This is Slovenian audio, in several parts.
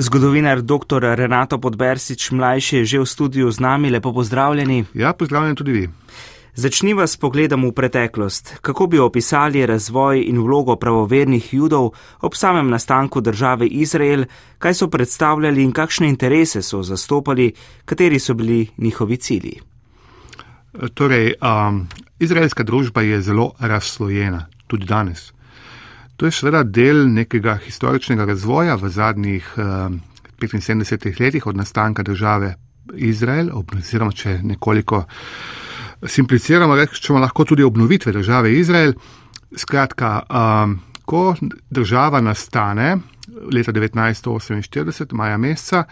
Zgodovinar dr. Renato Podbersič mlajši je že v studiu z nami, lepo pozdravljeni. Ja, pozdravljeni tudi vi. Začniva s pogledom v preteklost. Kako bi opisali razvoj in vlogo pravovernih judov ob samem nastanku države Izrael, kaj so predstavljali in kakšne interese so zastopali, kateri so bili njihovi cilji? Torej, um, izraelska družba je zelo razslojena, tudi danes. To je seveda del nekega historičnega razvoja v zadnjih um, 75 letih od nastanka države Izrael, oziroma če nekoliko simpliciramo, rečemo lahko tudi obnovitve države Izrael. Skratka, um, ko država nastane leta 1948, maja meseca,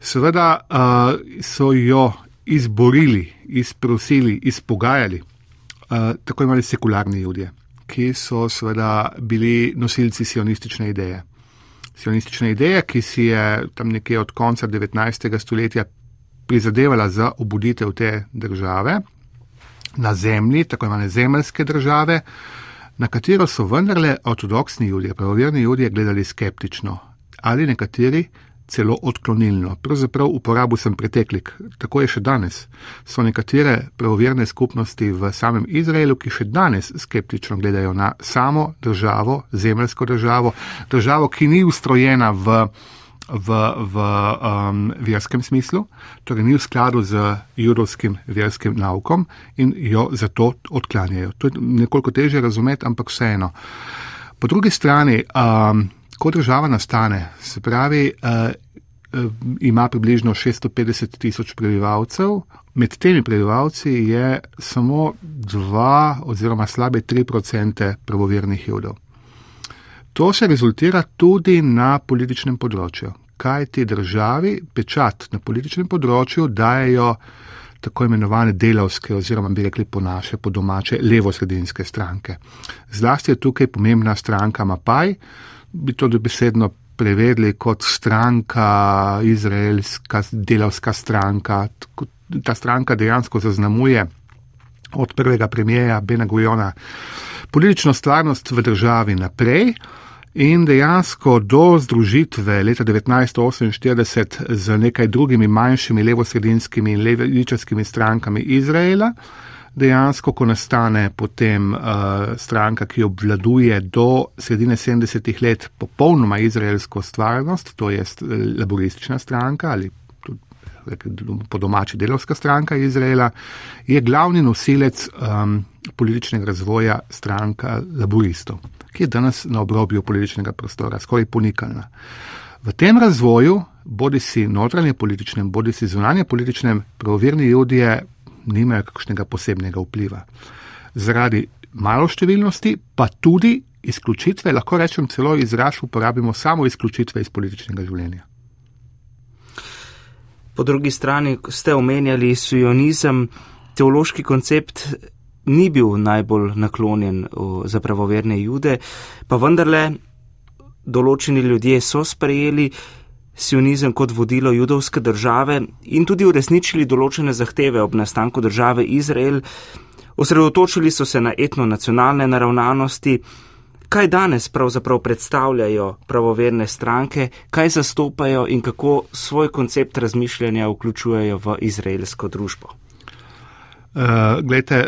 seveda uh, so jo izborili, izprosili, izpogajali uh, tako imeli sekularni ljudje, ki so seveda bili nosilci sionistične ideje. Sionistične ideje, ki si je tam nekje od konca 19. stoletja prizadevala za obuditev te države na zemlji, tako imene zemeljske države, na katero so vendarle ortodoksni ljudje, pravoverni ljudje gledali skeptično ali nekateri celo odklonilno. Pravzaprav uporabil sem preteklik, tako je še danes. So nekatere pravoverne skupnosti v samem Izraelu, ki še danes skeptično gledajo na samo državo, zemeljsko državo, državo, ki ni ustrojena v, v, v um, verskem smislu, torej ni v skladu z judovskim verskim naukom in jo zato odklanjajo. To je nekoliko teže razumeti, ampak vseeno. Po drugi strani, um, ko država nastane, se pravi, uh, ima približno 650 tisoč prebivalcev, med temi prebivalci je samo 2 oziroma slabe 3 odstotke pravovernih judov. To se rezultira tudi na političnem področju, kaj ti državi pečat na političnem področju dajo tako imenovane delavske oziroma bi rekli po naše, po domače, levo-sredinske stranke. Zlasti je tukaj pomembna stranka Mapaj, bi to dobesedno prevedli kot stranka, izraelska delavska stranka. Ta stranka dejansko zaznamuje od prvega premijeja Bena Gujona politično stvarnost v državi naprej. In dejansko do združitve leta 1948 z nekaj drugimi manjšimi levosredinskimi in levičarskimi strankami Izraela, dejansko, ko nastane potem uh, stranka, ki obvladuje do sredine 70-ih let popolnoma izraelsko stvarnost, to je laboristična stranka ali po domači delovska stranka Izraela, je glavni nosilec um, političnega razvoja stranka laboristov, ki je danes na obrobju političnega prostora, skoraj ponikalna. V tem razvoju, bodi si notranje političnem, bodi si zunanje političnem, pravovirni judje nimajo kakšnega posebnega vpliva. Zaradi maloštevilnosti, pa tudi izključitve, lahko rečem celo izraz, uporabimo samo izključitve iz političnega življenja. Po drugi strani ste omenjali sionizem, teološki koncept ni bil najbolj naklonjen za pravoverne jude, pa vendarle določeni ljudje so sprejeli sionizem kot vodilo judovske države in tudi uresničili določene zahteve ob nastanku države Izrael, osredotočili so se na etno-nacionalne naravnanosti, kaj danes pravzaprav predstavljajo pravoverne stranke, kaj zastopajo in kako svoj koncept razmišljanja vključujejo v izraelsko družbo. Uh, glejte,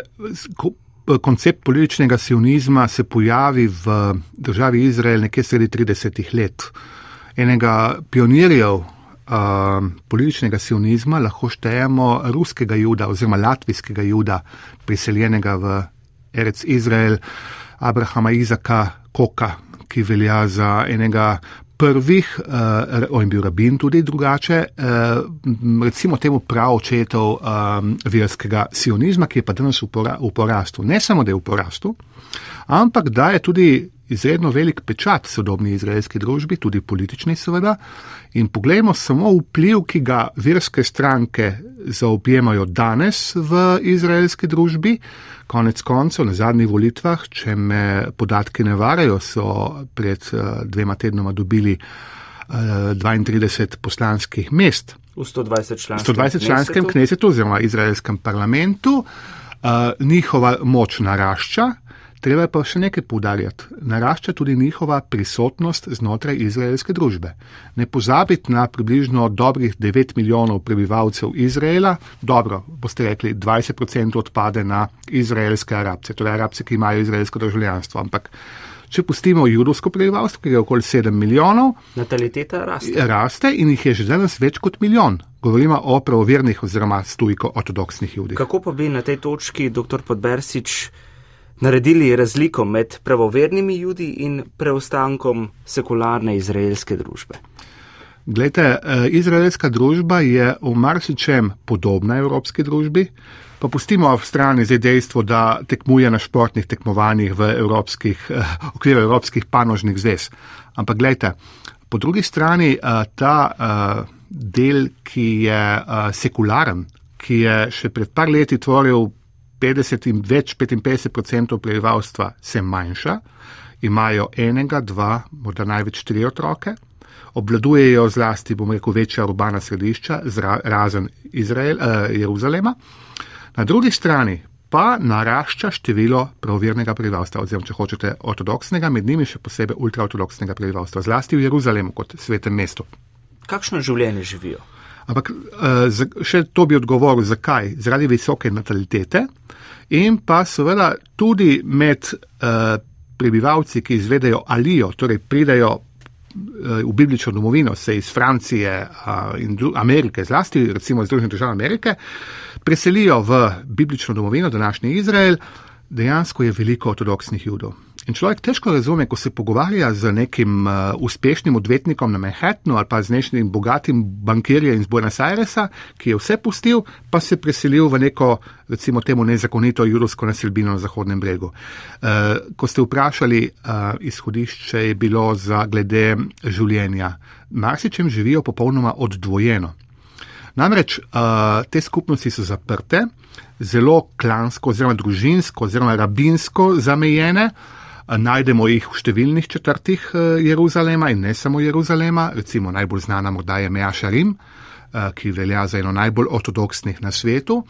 koncept političnega sionizma se pojavi v državi Izrael nekje sredi 30-ih let. Uh, enega pionirjev uh, političnega sionizma lahko štejemo ruskega juda oziroma latvijskega juda, priseljenega v Erec Izrael, Abrahama Izaka Koka, ki velja za enega prvih, uh, on je bil rabin tudi drugače, uh, recimo temu prav očetov um, verskega sionizma, ki je pa danes v, pora, v porastu. Ne samo, da je v porastu, ampak da je tudi izredno velik pečat sodobni izraelski družbi, tudi politični seveda. In poglejmo samo vpliv, ki ga verske stranke zaobjemajo danes v izraelski družbi. Konec koncev, na zadnjih volitvah, če me podatki ne varajo, so pred uh, dvema tednoma dobili uh, eh, 32 poslanskih mest. V 120 članskem knesetu oziroma izraelskem parlamentu. Uh, njihova moč narašča, Treba je pa še nekaj poudarjati. Narašča tudi njihova prisotnost znotraj izraelske družbe. Ne pozabiti na približno dobrih 9 milijonov prebivalcev Izraela, dobro, boste rekli, 20% odpade na izraelske arabce, torej arabce, ki imajo izraelsko državljanstvo. Ampak če pustimo judovsko prebivalstvo, ki je okoli 7 milijonov, nataliteta raste. raste in jih je že danes več kot milijon. Govorimo o pravovernih oziroma stujko ortodoksnih judih. Kako pa bi na tej točki, dr. Podbersič, naredili razliko med pravovernimi judi in preostankom sekularne izraelske družbe? Glejte, eh, izraelska družba je v marsičem podobna evropski družbi, pa pustimo v strani zdaj dejstvo, da tekmuje na športnih tekmovanjih v evropskih, eh, okviru evropskih panožnih zvez. Ampak glejte, po drugi strani eh, ta del, ki je sekularen, ki je še pred par leti tvoril 50 in več 55 odstotkov prebivalstva se manjša, imajo enega, dva, morda največ tri otroke, obvladujejo zlasti, bom rekel, večja urbana središča, zra, razen Izrael, eh, Jeruzalema. Na drugi strani pa narašča število pravovernega prebivalstva, oziroma če hočete ortodoksnega, med njimi še posebej ultraortodoksnega prebivalstva, zlasti v Jeruzalemu kot svetem mestu. Kakšno življenje živijo? Ampak eh, še to bi odgovoril, zakaj? Zaradi visoke natalitete in pa seveda tudi med eh, prebivalci, ki izvedejo alijo, torej pridajo eh, v biblično domovino, se iz Francije in Amerike, zlasti recimo iz Združenih držav Amerike, preselijo v biblično domovino, današnji Izrael, dejansko je veliko ortodoksnih judov. In človek težko razume, ko se pogovarja z nekim uh, uspešnim odvetnikom na Manhattnu ali pa z nekim bogatim bankirjem iz Buenos Airesa, ki je vse pustil, pa se preselil v neko, recimo temu, nezakonito judovsko naselbino na Zahodnem bregu. Uh, ko ste vprašali, uh, izhodišče je bilo za glede življenja. Marsičem živijo popolnoma oddvojeno. Namreč uh, te skupnosti so zaprte, zelo klansko, oziroma družinsko, oziroma rabinsko zamejene. Najdemo jih v številnih četrtih eh, Jeruzalema in ne samo Jeruzalema, recimo najbolj znana morda je Meja Šarim, eh, ki velja za eno najbolj ortodoksnih na svetu.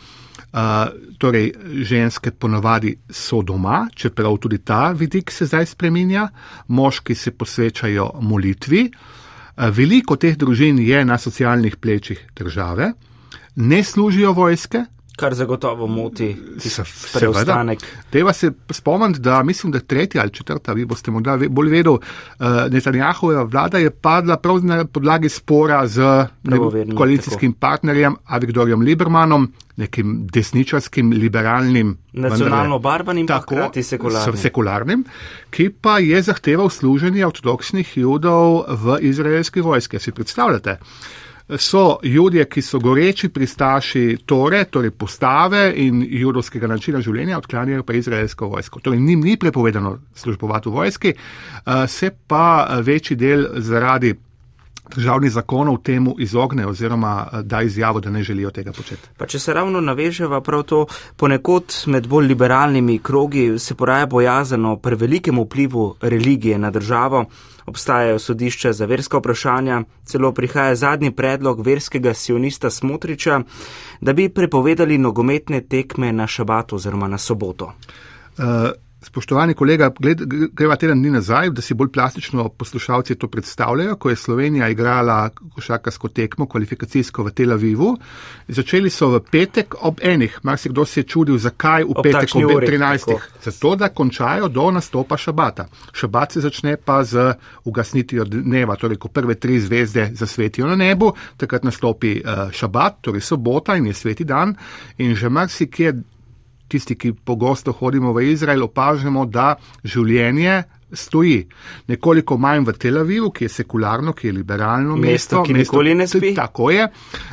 Uh, torej, ženske ponovadi so doma, čeprav tudi ta vidik se zdaj spreminja, moški se posvečajo molitvi. Uh, veliko teh družin je na socialnih plečih države, ne služijo vojske, kar zagotovo moti preostanek. Treba se spomniti, da mislim, da tretja ali četrta, vi boste morda bolj vedel, uh, Netanjahova vlada je padla prav na podlagi spora z koalicijskim tako. partnerjem Avigdorjem Libermanom, nekim desničarskim, liberalnim, nacionalno barbanim, tako sekularnim. sekularnim, ki pa je zahteval služenje ortodoksnih judov v izraelski vojski. Si predstavljate? So ljudje, ki so goreči pristaši tore, torej postave in judovskega načina življenja, odklanjajo pa izraelsko vojsko. Torej, njim ni prepovedano službovati v vojski, eh, se pa večji del zaradi državnih zakonov temu izogne oziroma eh, da izjavo, da ne želijo tega početi. Pa če se ravno naveževa prav to, ponekod med bolj liberalnimi krogi se poraja bojazen o prevelikem vplivu religije na državo, obstajajo sodišča za verska vprašanja, celo prihaja zadnji predlog verskega sionista Smotriča, da bi prepovedali nogometne tekme na šabato oziroma na soboto. Uh, Spoštovani kolega, greva teden dni nazaj, da si bolj plastično poslušalci to predstavljajo, ko je Slovenija igrala košarkarsko tekmo, kvalifikacijsko v Tel Avivu. Začeli so v petek ob enih, marsikdo se je čudil, zakaj v ob petek ob 13. Zato, da končajo do nastopa šabata. Šabat se začne pa z ugasnitvijo dneva, torej ko prve tri zvezde zasvetijo na nebu, takrat nastopi uh, šabat, torej sobota in je sveti dan. In že marsikje tisti, ki pogosto hodimo v Izrael, opažamo, da življenje stoji. Nekoliko manj v Tel Avivu, ki je sekularno, ki je liberalno mesto, mesto ki mesto, nikoli ne spi. Tako je.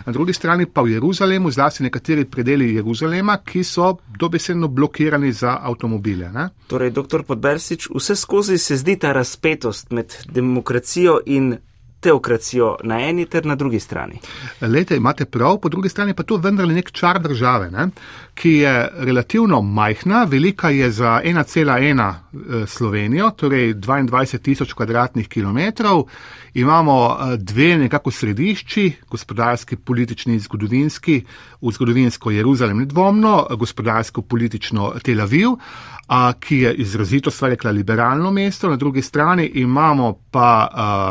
Na drugi strani pa v Jeruzalemu, zlasti nekateri predeli Jeruzalema, ki so dobesedno blokirani za avtomobile. Ne? Torej, doktor Podbersič, vse skozi se zdi ta razpetost med demokracijo in teokracijo na eni ter na drugi strani. Lete, imate prav, po drugi strani pa to vendarle nek čar države, ne? ki je relativno majhna, velika je za 1,1 eh, Slovenijo, torej 22 tisoč kvadratnih kilometrov. Imamo eh, dve nekako središči, gospodarski, politični, zgodovinski, v zgodovinsko Jeruzalem nedvomno, gospodarsko, politično Tel Aviv a, ki je izrazito stvar rekla liberalno mesto, na drugi strani imamo pa,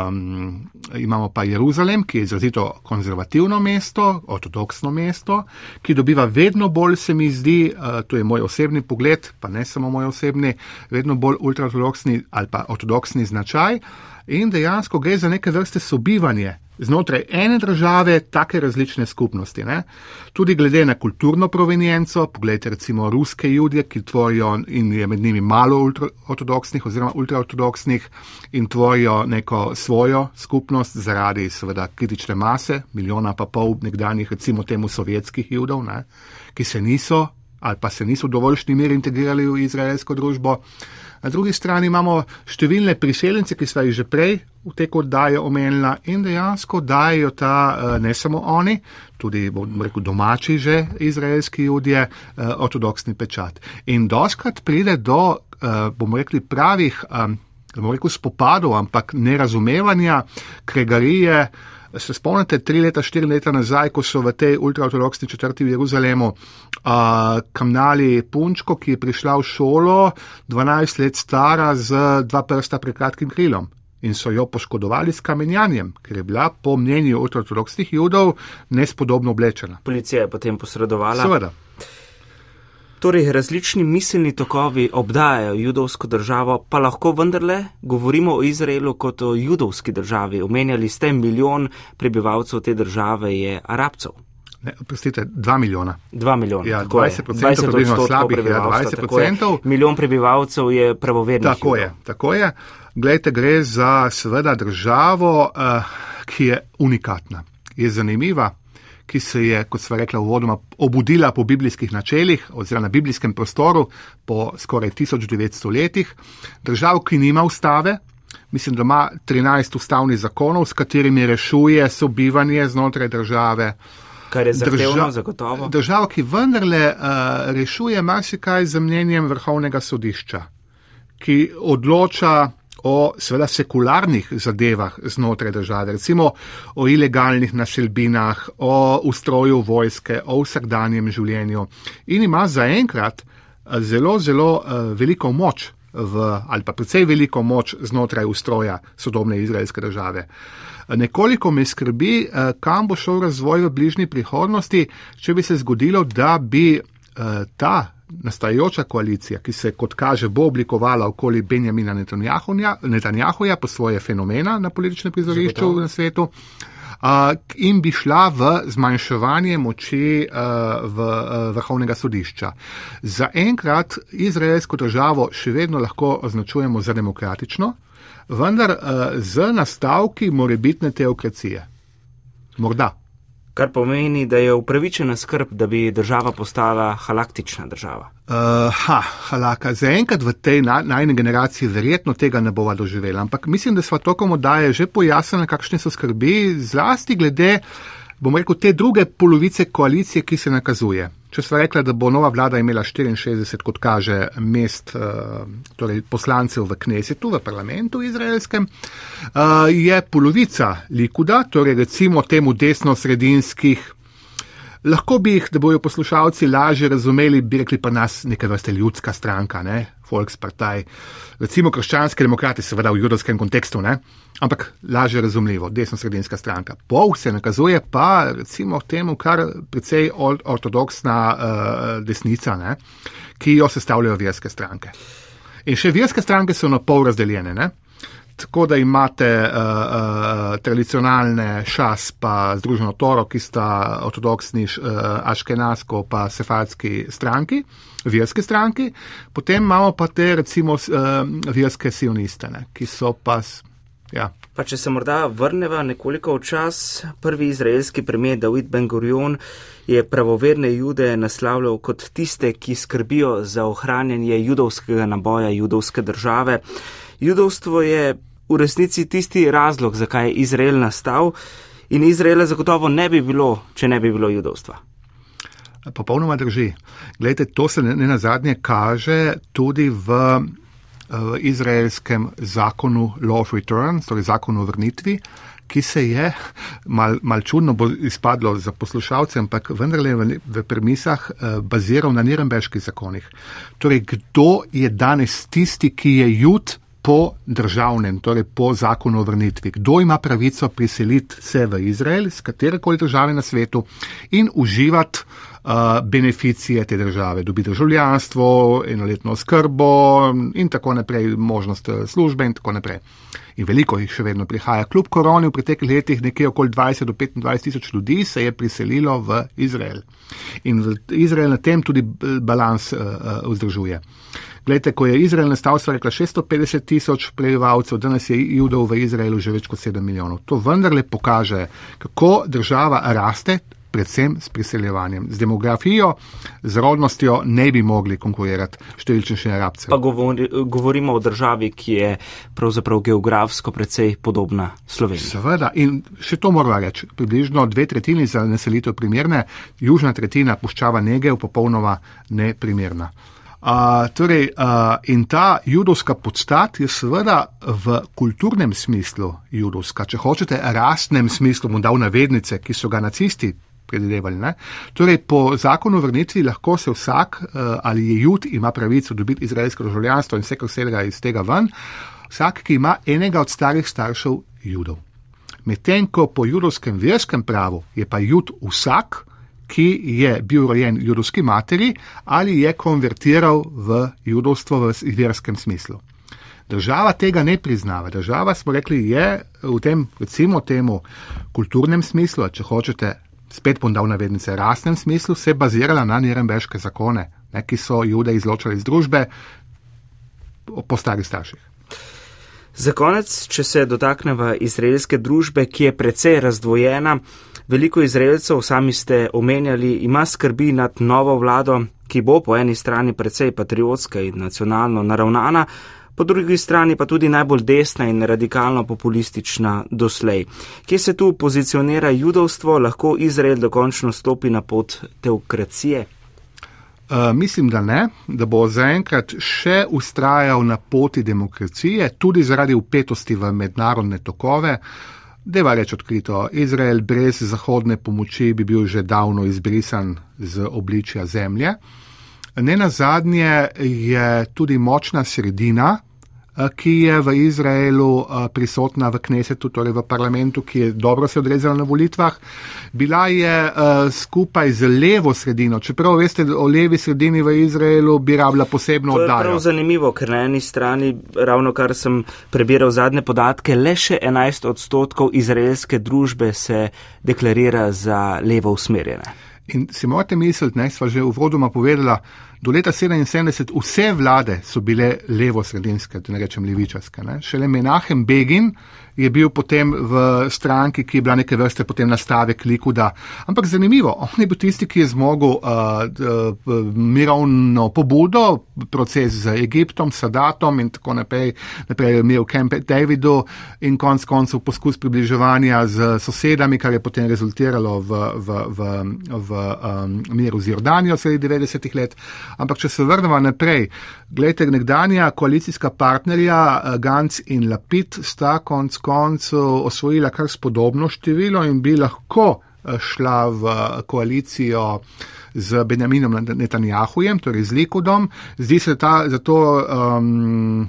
um, imamo pa Jeruzalem, ki je izrazito konzervativno mesto, ortodoksno mesto, ki dobiva vedno bolj, se mi zdi, uh, to je moj osebni pogled, pa ne samo moj osebni, vedno bolj ultraortodoksni ali pa ortodoksni značaj. In dejansko gre za neke vrste sobivanje znotraj ene države take različne skupnosti. Ne? Tudi glede na kulturno provenienco, pogledajte recimo ruske judje, ki tvorijo in je med njimi malo ortodoksnih oziroma ultraortodoksnih in tvorijo neko svojo skupnost zaradi seveda kritične mase, milijona pa pol nekdanjih recimo temu sovjetskih judov, ne? ki se niso ali pa se niso v dovoljšni meri integrirali v izraelsko družbo. Na drugi strani imamo številne priseljence, ki smo jih že prej v teku oddaje omenila in dejansko dajo ta, eh, ne samo oni, tudi rekel, domači že izraelski ljudje, eh, ortodoksni pečat. In doskrat pride do, eh, bomo rekli, pravih, bomo rekel, spopadov, ampak nerazumevanja, kregarije, Se spomnite, tri leta, štiri leta nazaj, ko so v tej ultraortodoksni četrti v Jeruzalemu uh, kamnali punčko, ki je prišla v šolo, 12 let stara, z dva prsta prekratkim krilom. In so jo poškodovali s kamenjanjem, ker je bila, po mnenju ultraortodoksnih judov, nespodobno oblečena. Policija je potem posredovala. Seveda. Torej, različni miselni tokovi obdajajo judovsko državo, pa lahko vendarle govorimo o Izraelu kot o judovski državi. Omenjali ste, milijon prebivalcev te države je arabcev. Ne, prostite, dva milijona. Dva milijona. Ja, 20 odstotkov prebivalcev slabih, ja, 20 odstotkov. Milijon prebivalcev je pravovernih. Tako judov. je, tako je. Glejte, gre za seveda državo, uh, ki je unikatna, je zanimiva, ki se je, kot sva rekla, uvodoma obudila po biblijskih načelih oziroma na biblijskem prostoru po skoraj 1900 letih. Država, ki nima ustave, mislim, da ima 13 ustavnih zakonov, s katerimi rešuje sobivanje znotraj države. Kar je zahtevno, zagotovo. Država, ki vendarle uh, rešuje marsikaj z mnenjem vrhovnega sodišča, ki odloča o seveda sekularnih zadevah znotraj države, recimo o ilegalnih naselbinah, o ustroju vojske, o vsakdanjem življenju in ima zaenkrat eh, zelo, zelo uh, veliko moč v, ali pa precej veliko moč znotraj ustroja sodobne izraelske države. Nekoliko me skrbi, kam bo šel razvoj v bližnji prihodnosti, če bi se zgodilo, da bi ta nastajajoča koalicija, ki se, kot kaže, bo oblikovala okoli Benjamina Netanjahuja po svoje fenomena na političnem prizorišču na svetu. In bi šla v zmanjševanje moči v, vrhovnega sodišča. Za enkrat izraelsko državo še vedno lahko označujemo za demokratično, vendar z nastavki morebitne teokracije. Morda kar pomeni, da je upravičena skrb, da bi država postala halaktična država. Uh, ha, halaka. Zaenkrat v tej najni generaciji verjetno tega ne bova doživela, ampak mislim, da sva tokom oddaje že pojasnila, kakšne so skrbi, zlasti glede, bom rekel, te druge polovice koalicije, ki se nakazuje. Če sva rekla, da bo nova vlada imela 64, kot kaže, mest uh, torej poslancev v Knesetu, v parlamentu izraelskem, uh, je polovica likuda, torej recimo temu desno-sredinskih. Lahko bi jih, da bojo poslušalci lažje razumeli, bi rekli pa nas neka vrste ljudska stranka, ne, Volkspartei, recimo krščanske demokrati, seveda v judovskem kontekstu, ne, ampak lažje razumljivo, desno-sredinska stranka. Pol se nakazuje pa recimo temu, kar precej ortodoksna uh, desnica, ne, ki jo sestavljajo verske stranke. In še verske stranke so na pol razdeljene, ne. Tako da imate uh, uh, tradicionalne šas, pa združeno toro, ki sta ortodoksni uh, aškenasko, pa sefardski stranki, verske stranki, potem imamo pa te recimo uh, verske sionistene, ki so pa. Ja. Pa če se morda vrneva nekoliko v čas, prvi izraelski premijer David Ben Gurion je pravoverne jude naslavljal kot tiste, ki skrbijo za ohranjanje judovskega naboja, judovske države. Judovstvo je v resnici tisti razlog, zakaj je Izrael nastal in Izraela zagotovo ne bi bilo, če ne bi bilo judovstva. Popolnoma drži. Glejte, to se ne na zadnje kaže tudi v, v izraelskem zakonu Law of Return, torej zakonu o vrnitvi, ki se je, mal, mal čudno bo izpadlo za poslušalce, ampak vendarle v, v premisah eh, baziral na nirembeških zakonih. Torej, kdo je danes tisti, ki je jud po državnem, torej po zakonu o vrnitvi. Kdo ima pravico priseliti se v Izrael, z katerekoli države na svetu in uživati uh, beneficije te države, dobiti državljanstvo, enoletno skrbo in tako naprej, možnost uh, službe in tako naprej. In veliko jih še vedno prihaja. Kljub koroni v preteklih letih nekje okoli 20 do 25 tisoč ljudi se je priselilo v Izrael. In Izrael na tem tudi balans uh, uh, Glede, ko je Izrael nastal, so rekla 650 tisoč prebivalcev, danes je judov v Izraelu že več kot 7 milijonov. To vendarle pokaže, kako država raste, predvsem s priseljevanjem. Z demografijo, z rodnostjo ne bi mogli konkurirati številčnejšim arabcem. Pa govori, govorimo o državi, ki je pravzaprav geografsko precej podobna Sloveniji. Seveda, in še to moramo reči, približno dve tretjini za naselitev primerne, južna tretjina puščava Negev popolnoma neprimerna. Uh, torej, uh, in ta judovska podstat je seveda v kulturnem smislu judovska, če hočete, rastnem smislu, mu dal navednice, ki so ga nacisti predvidevali. Ne? Torej, po zakonu vrnitvi lahko se vsak, uh, ali je jud, ima pravico dobiti izraelsko državljanstvo in vse, kar se ga iz tega ven, vsak, ki ima enega od starih staršev judov. Medtem ko po judovskem verskem pravu je pa jud vsak, ki je bil rojen judovski materi ali je konvertiral v judovstvo v verskem smislu. Država tega ne priznava. Država, smo rekli, je v tem, recimo, temu kulturnem smislu, če hočete, spet bom dal navednice, rasnem smislu, se bazirala na nirembeške zakone, ne, ki so jude izločali iz družbe po starih starših. Za konec, če se dotaknemo izraelske družbe, ki je precej razdvojena, Veliko Izraelcev, sami ste omenjali, ima skrbi nad novo vlado, ki bo po eni strani precej patriotska in nacionalno naravnana, po drugi strani pa tudi najbolj desna in radikalno populistična doslej. Kje se tu pozicionira judovstvo, lahko Izrael dokončno stopi na pot teokracije? Uh, mislim, da ne, da bo zaenkrat še ustrajal na poti demokracije, tudi zaradi upetosti v mednarodne tokove. Deva reči odkrito, Izrael brez zahodne pomoči bi bil že davno izbrisan z obličja zemlje. Ne na zadnje je tudi močna sredina, ki je v Izraelu eh, prisotna v Knesetu, torej v parlamentu, ki je dobro se odrezala na volitvah, bila je eh, skupaj z levo sredino. Čeprav veste, o levi sredini v Izraelu bi rabila posebno oddajo. To je prav zanimivo, ker na eni strani, ravno kar sem prebiral zadnje podatke, le še 11 odstotkov izraelske družbe se deklarira za levo usmerjene. In si morate misliti, ne, sva že v vodoma povedala, do leta 77 vse vlade so bile levo-sredinske, da ne rečem levičarske. Ne. Šele Menahem Begin je bil potem v stranki, ki je bila neke vrste potem nastavek Likuda. Ampak zanimivo, on je bil tisti, ki je zmogel uh, uh, mirovno pobudo, proces z Egiptom, Sadatom in tako naprej, naprej imel Camp Davidu in konc koncev poskus približevanja z sosedami, kar je potem rezultiralo v, v, v, v um, miru z Jordanijo sredi 90-ih let. Ampak če se vrnemo naprej, gledajte, nekdanja koalicijska partnerja uh, Gantz in Lapid sta konc koncu osvojila kar spodobno število in bi lahko eh, šla v koalicijo z Benjaminom Netanjahujem, torej z Likudom. Zdi se ta, zato um,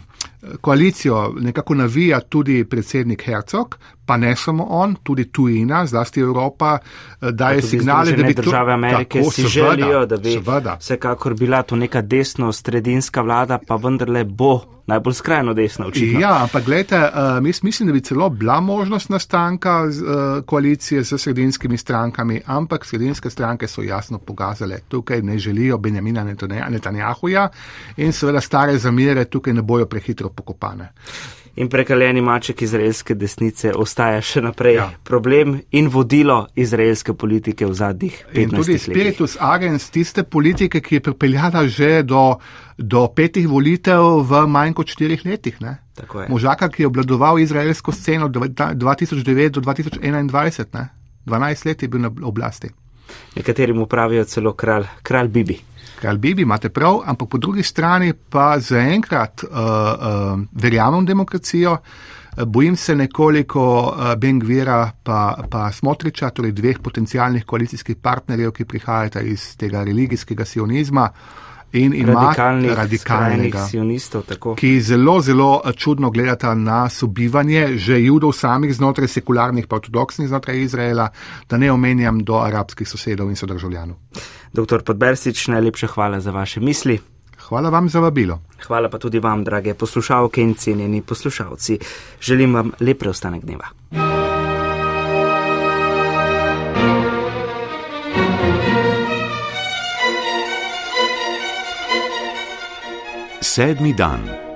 koalicijo nekako navija tudi predsednik Hercog, pa ne samo on, tudi tujina, zlasti Evropa, eh, daje signale, da bi države Amerike tako, si seveda, želijo, da bi seveda. vsekakor bila to neka desno-sredinska vlada, pa vendarle bo najbolj skrajno desna očitno. Ja, ampak gledajte, uh, mislim, da bi celo bila možnost nastanka uh, koalicije z sredinskimi strankami, ampak sredinske stranke so jasno pokazale, tukaj ne želijo Benjamina Netanjahuja in seveda stare zamere tukaj ne bojo prehitro pokopane. In prekaljeni maček izraelske desnice ostaja še naprej ja. problem in vodilo izraelske politike v zadnjih 15 letih. In tudi spiritus agens tiste politike, ki je pripeljala že do, do petih volitev v manj kot štirih letih. Možaka, ki je obladoval izraelsko sceno 2009 do 2021, ne? 12 let je bil na oblasti. Nekateri mu pravijo celo kralj, kralj Bibi. Kralj Bibi, imate prav, ampak po drugi strani pa zaenkrat uh, uh, verjamem v demokracijo, bojim se nekoliko uh, Bengvira pa, pa Smotriča, torej dveh potencijalnih koalicijskih partnerjev, ki prihajata iz tega religijskega sionizma. Uh, in ima radikalnega sionistov, ki zelo, zelo eh, čudno gledata na sobivanje že judov samih znotraj sekularnih, pa ortodoksnih znotraj Izraela, da ne omenjam do arabskih sosedov in sodržavljanov. Doktor Podbersič, najlepša hvala za vaše misli. Hvala vam za vabilo. Hvala pa tudi vam, drage poslušalke in cenjeni poslušalci. Želim vam lep preostanek dneva. Sedmi dan.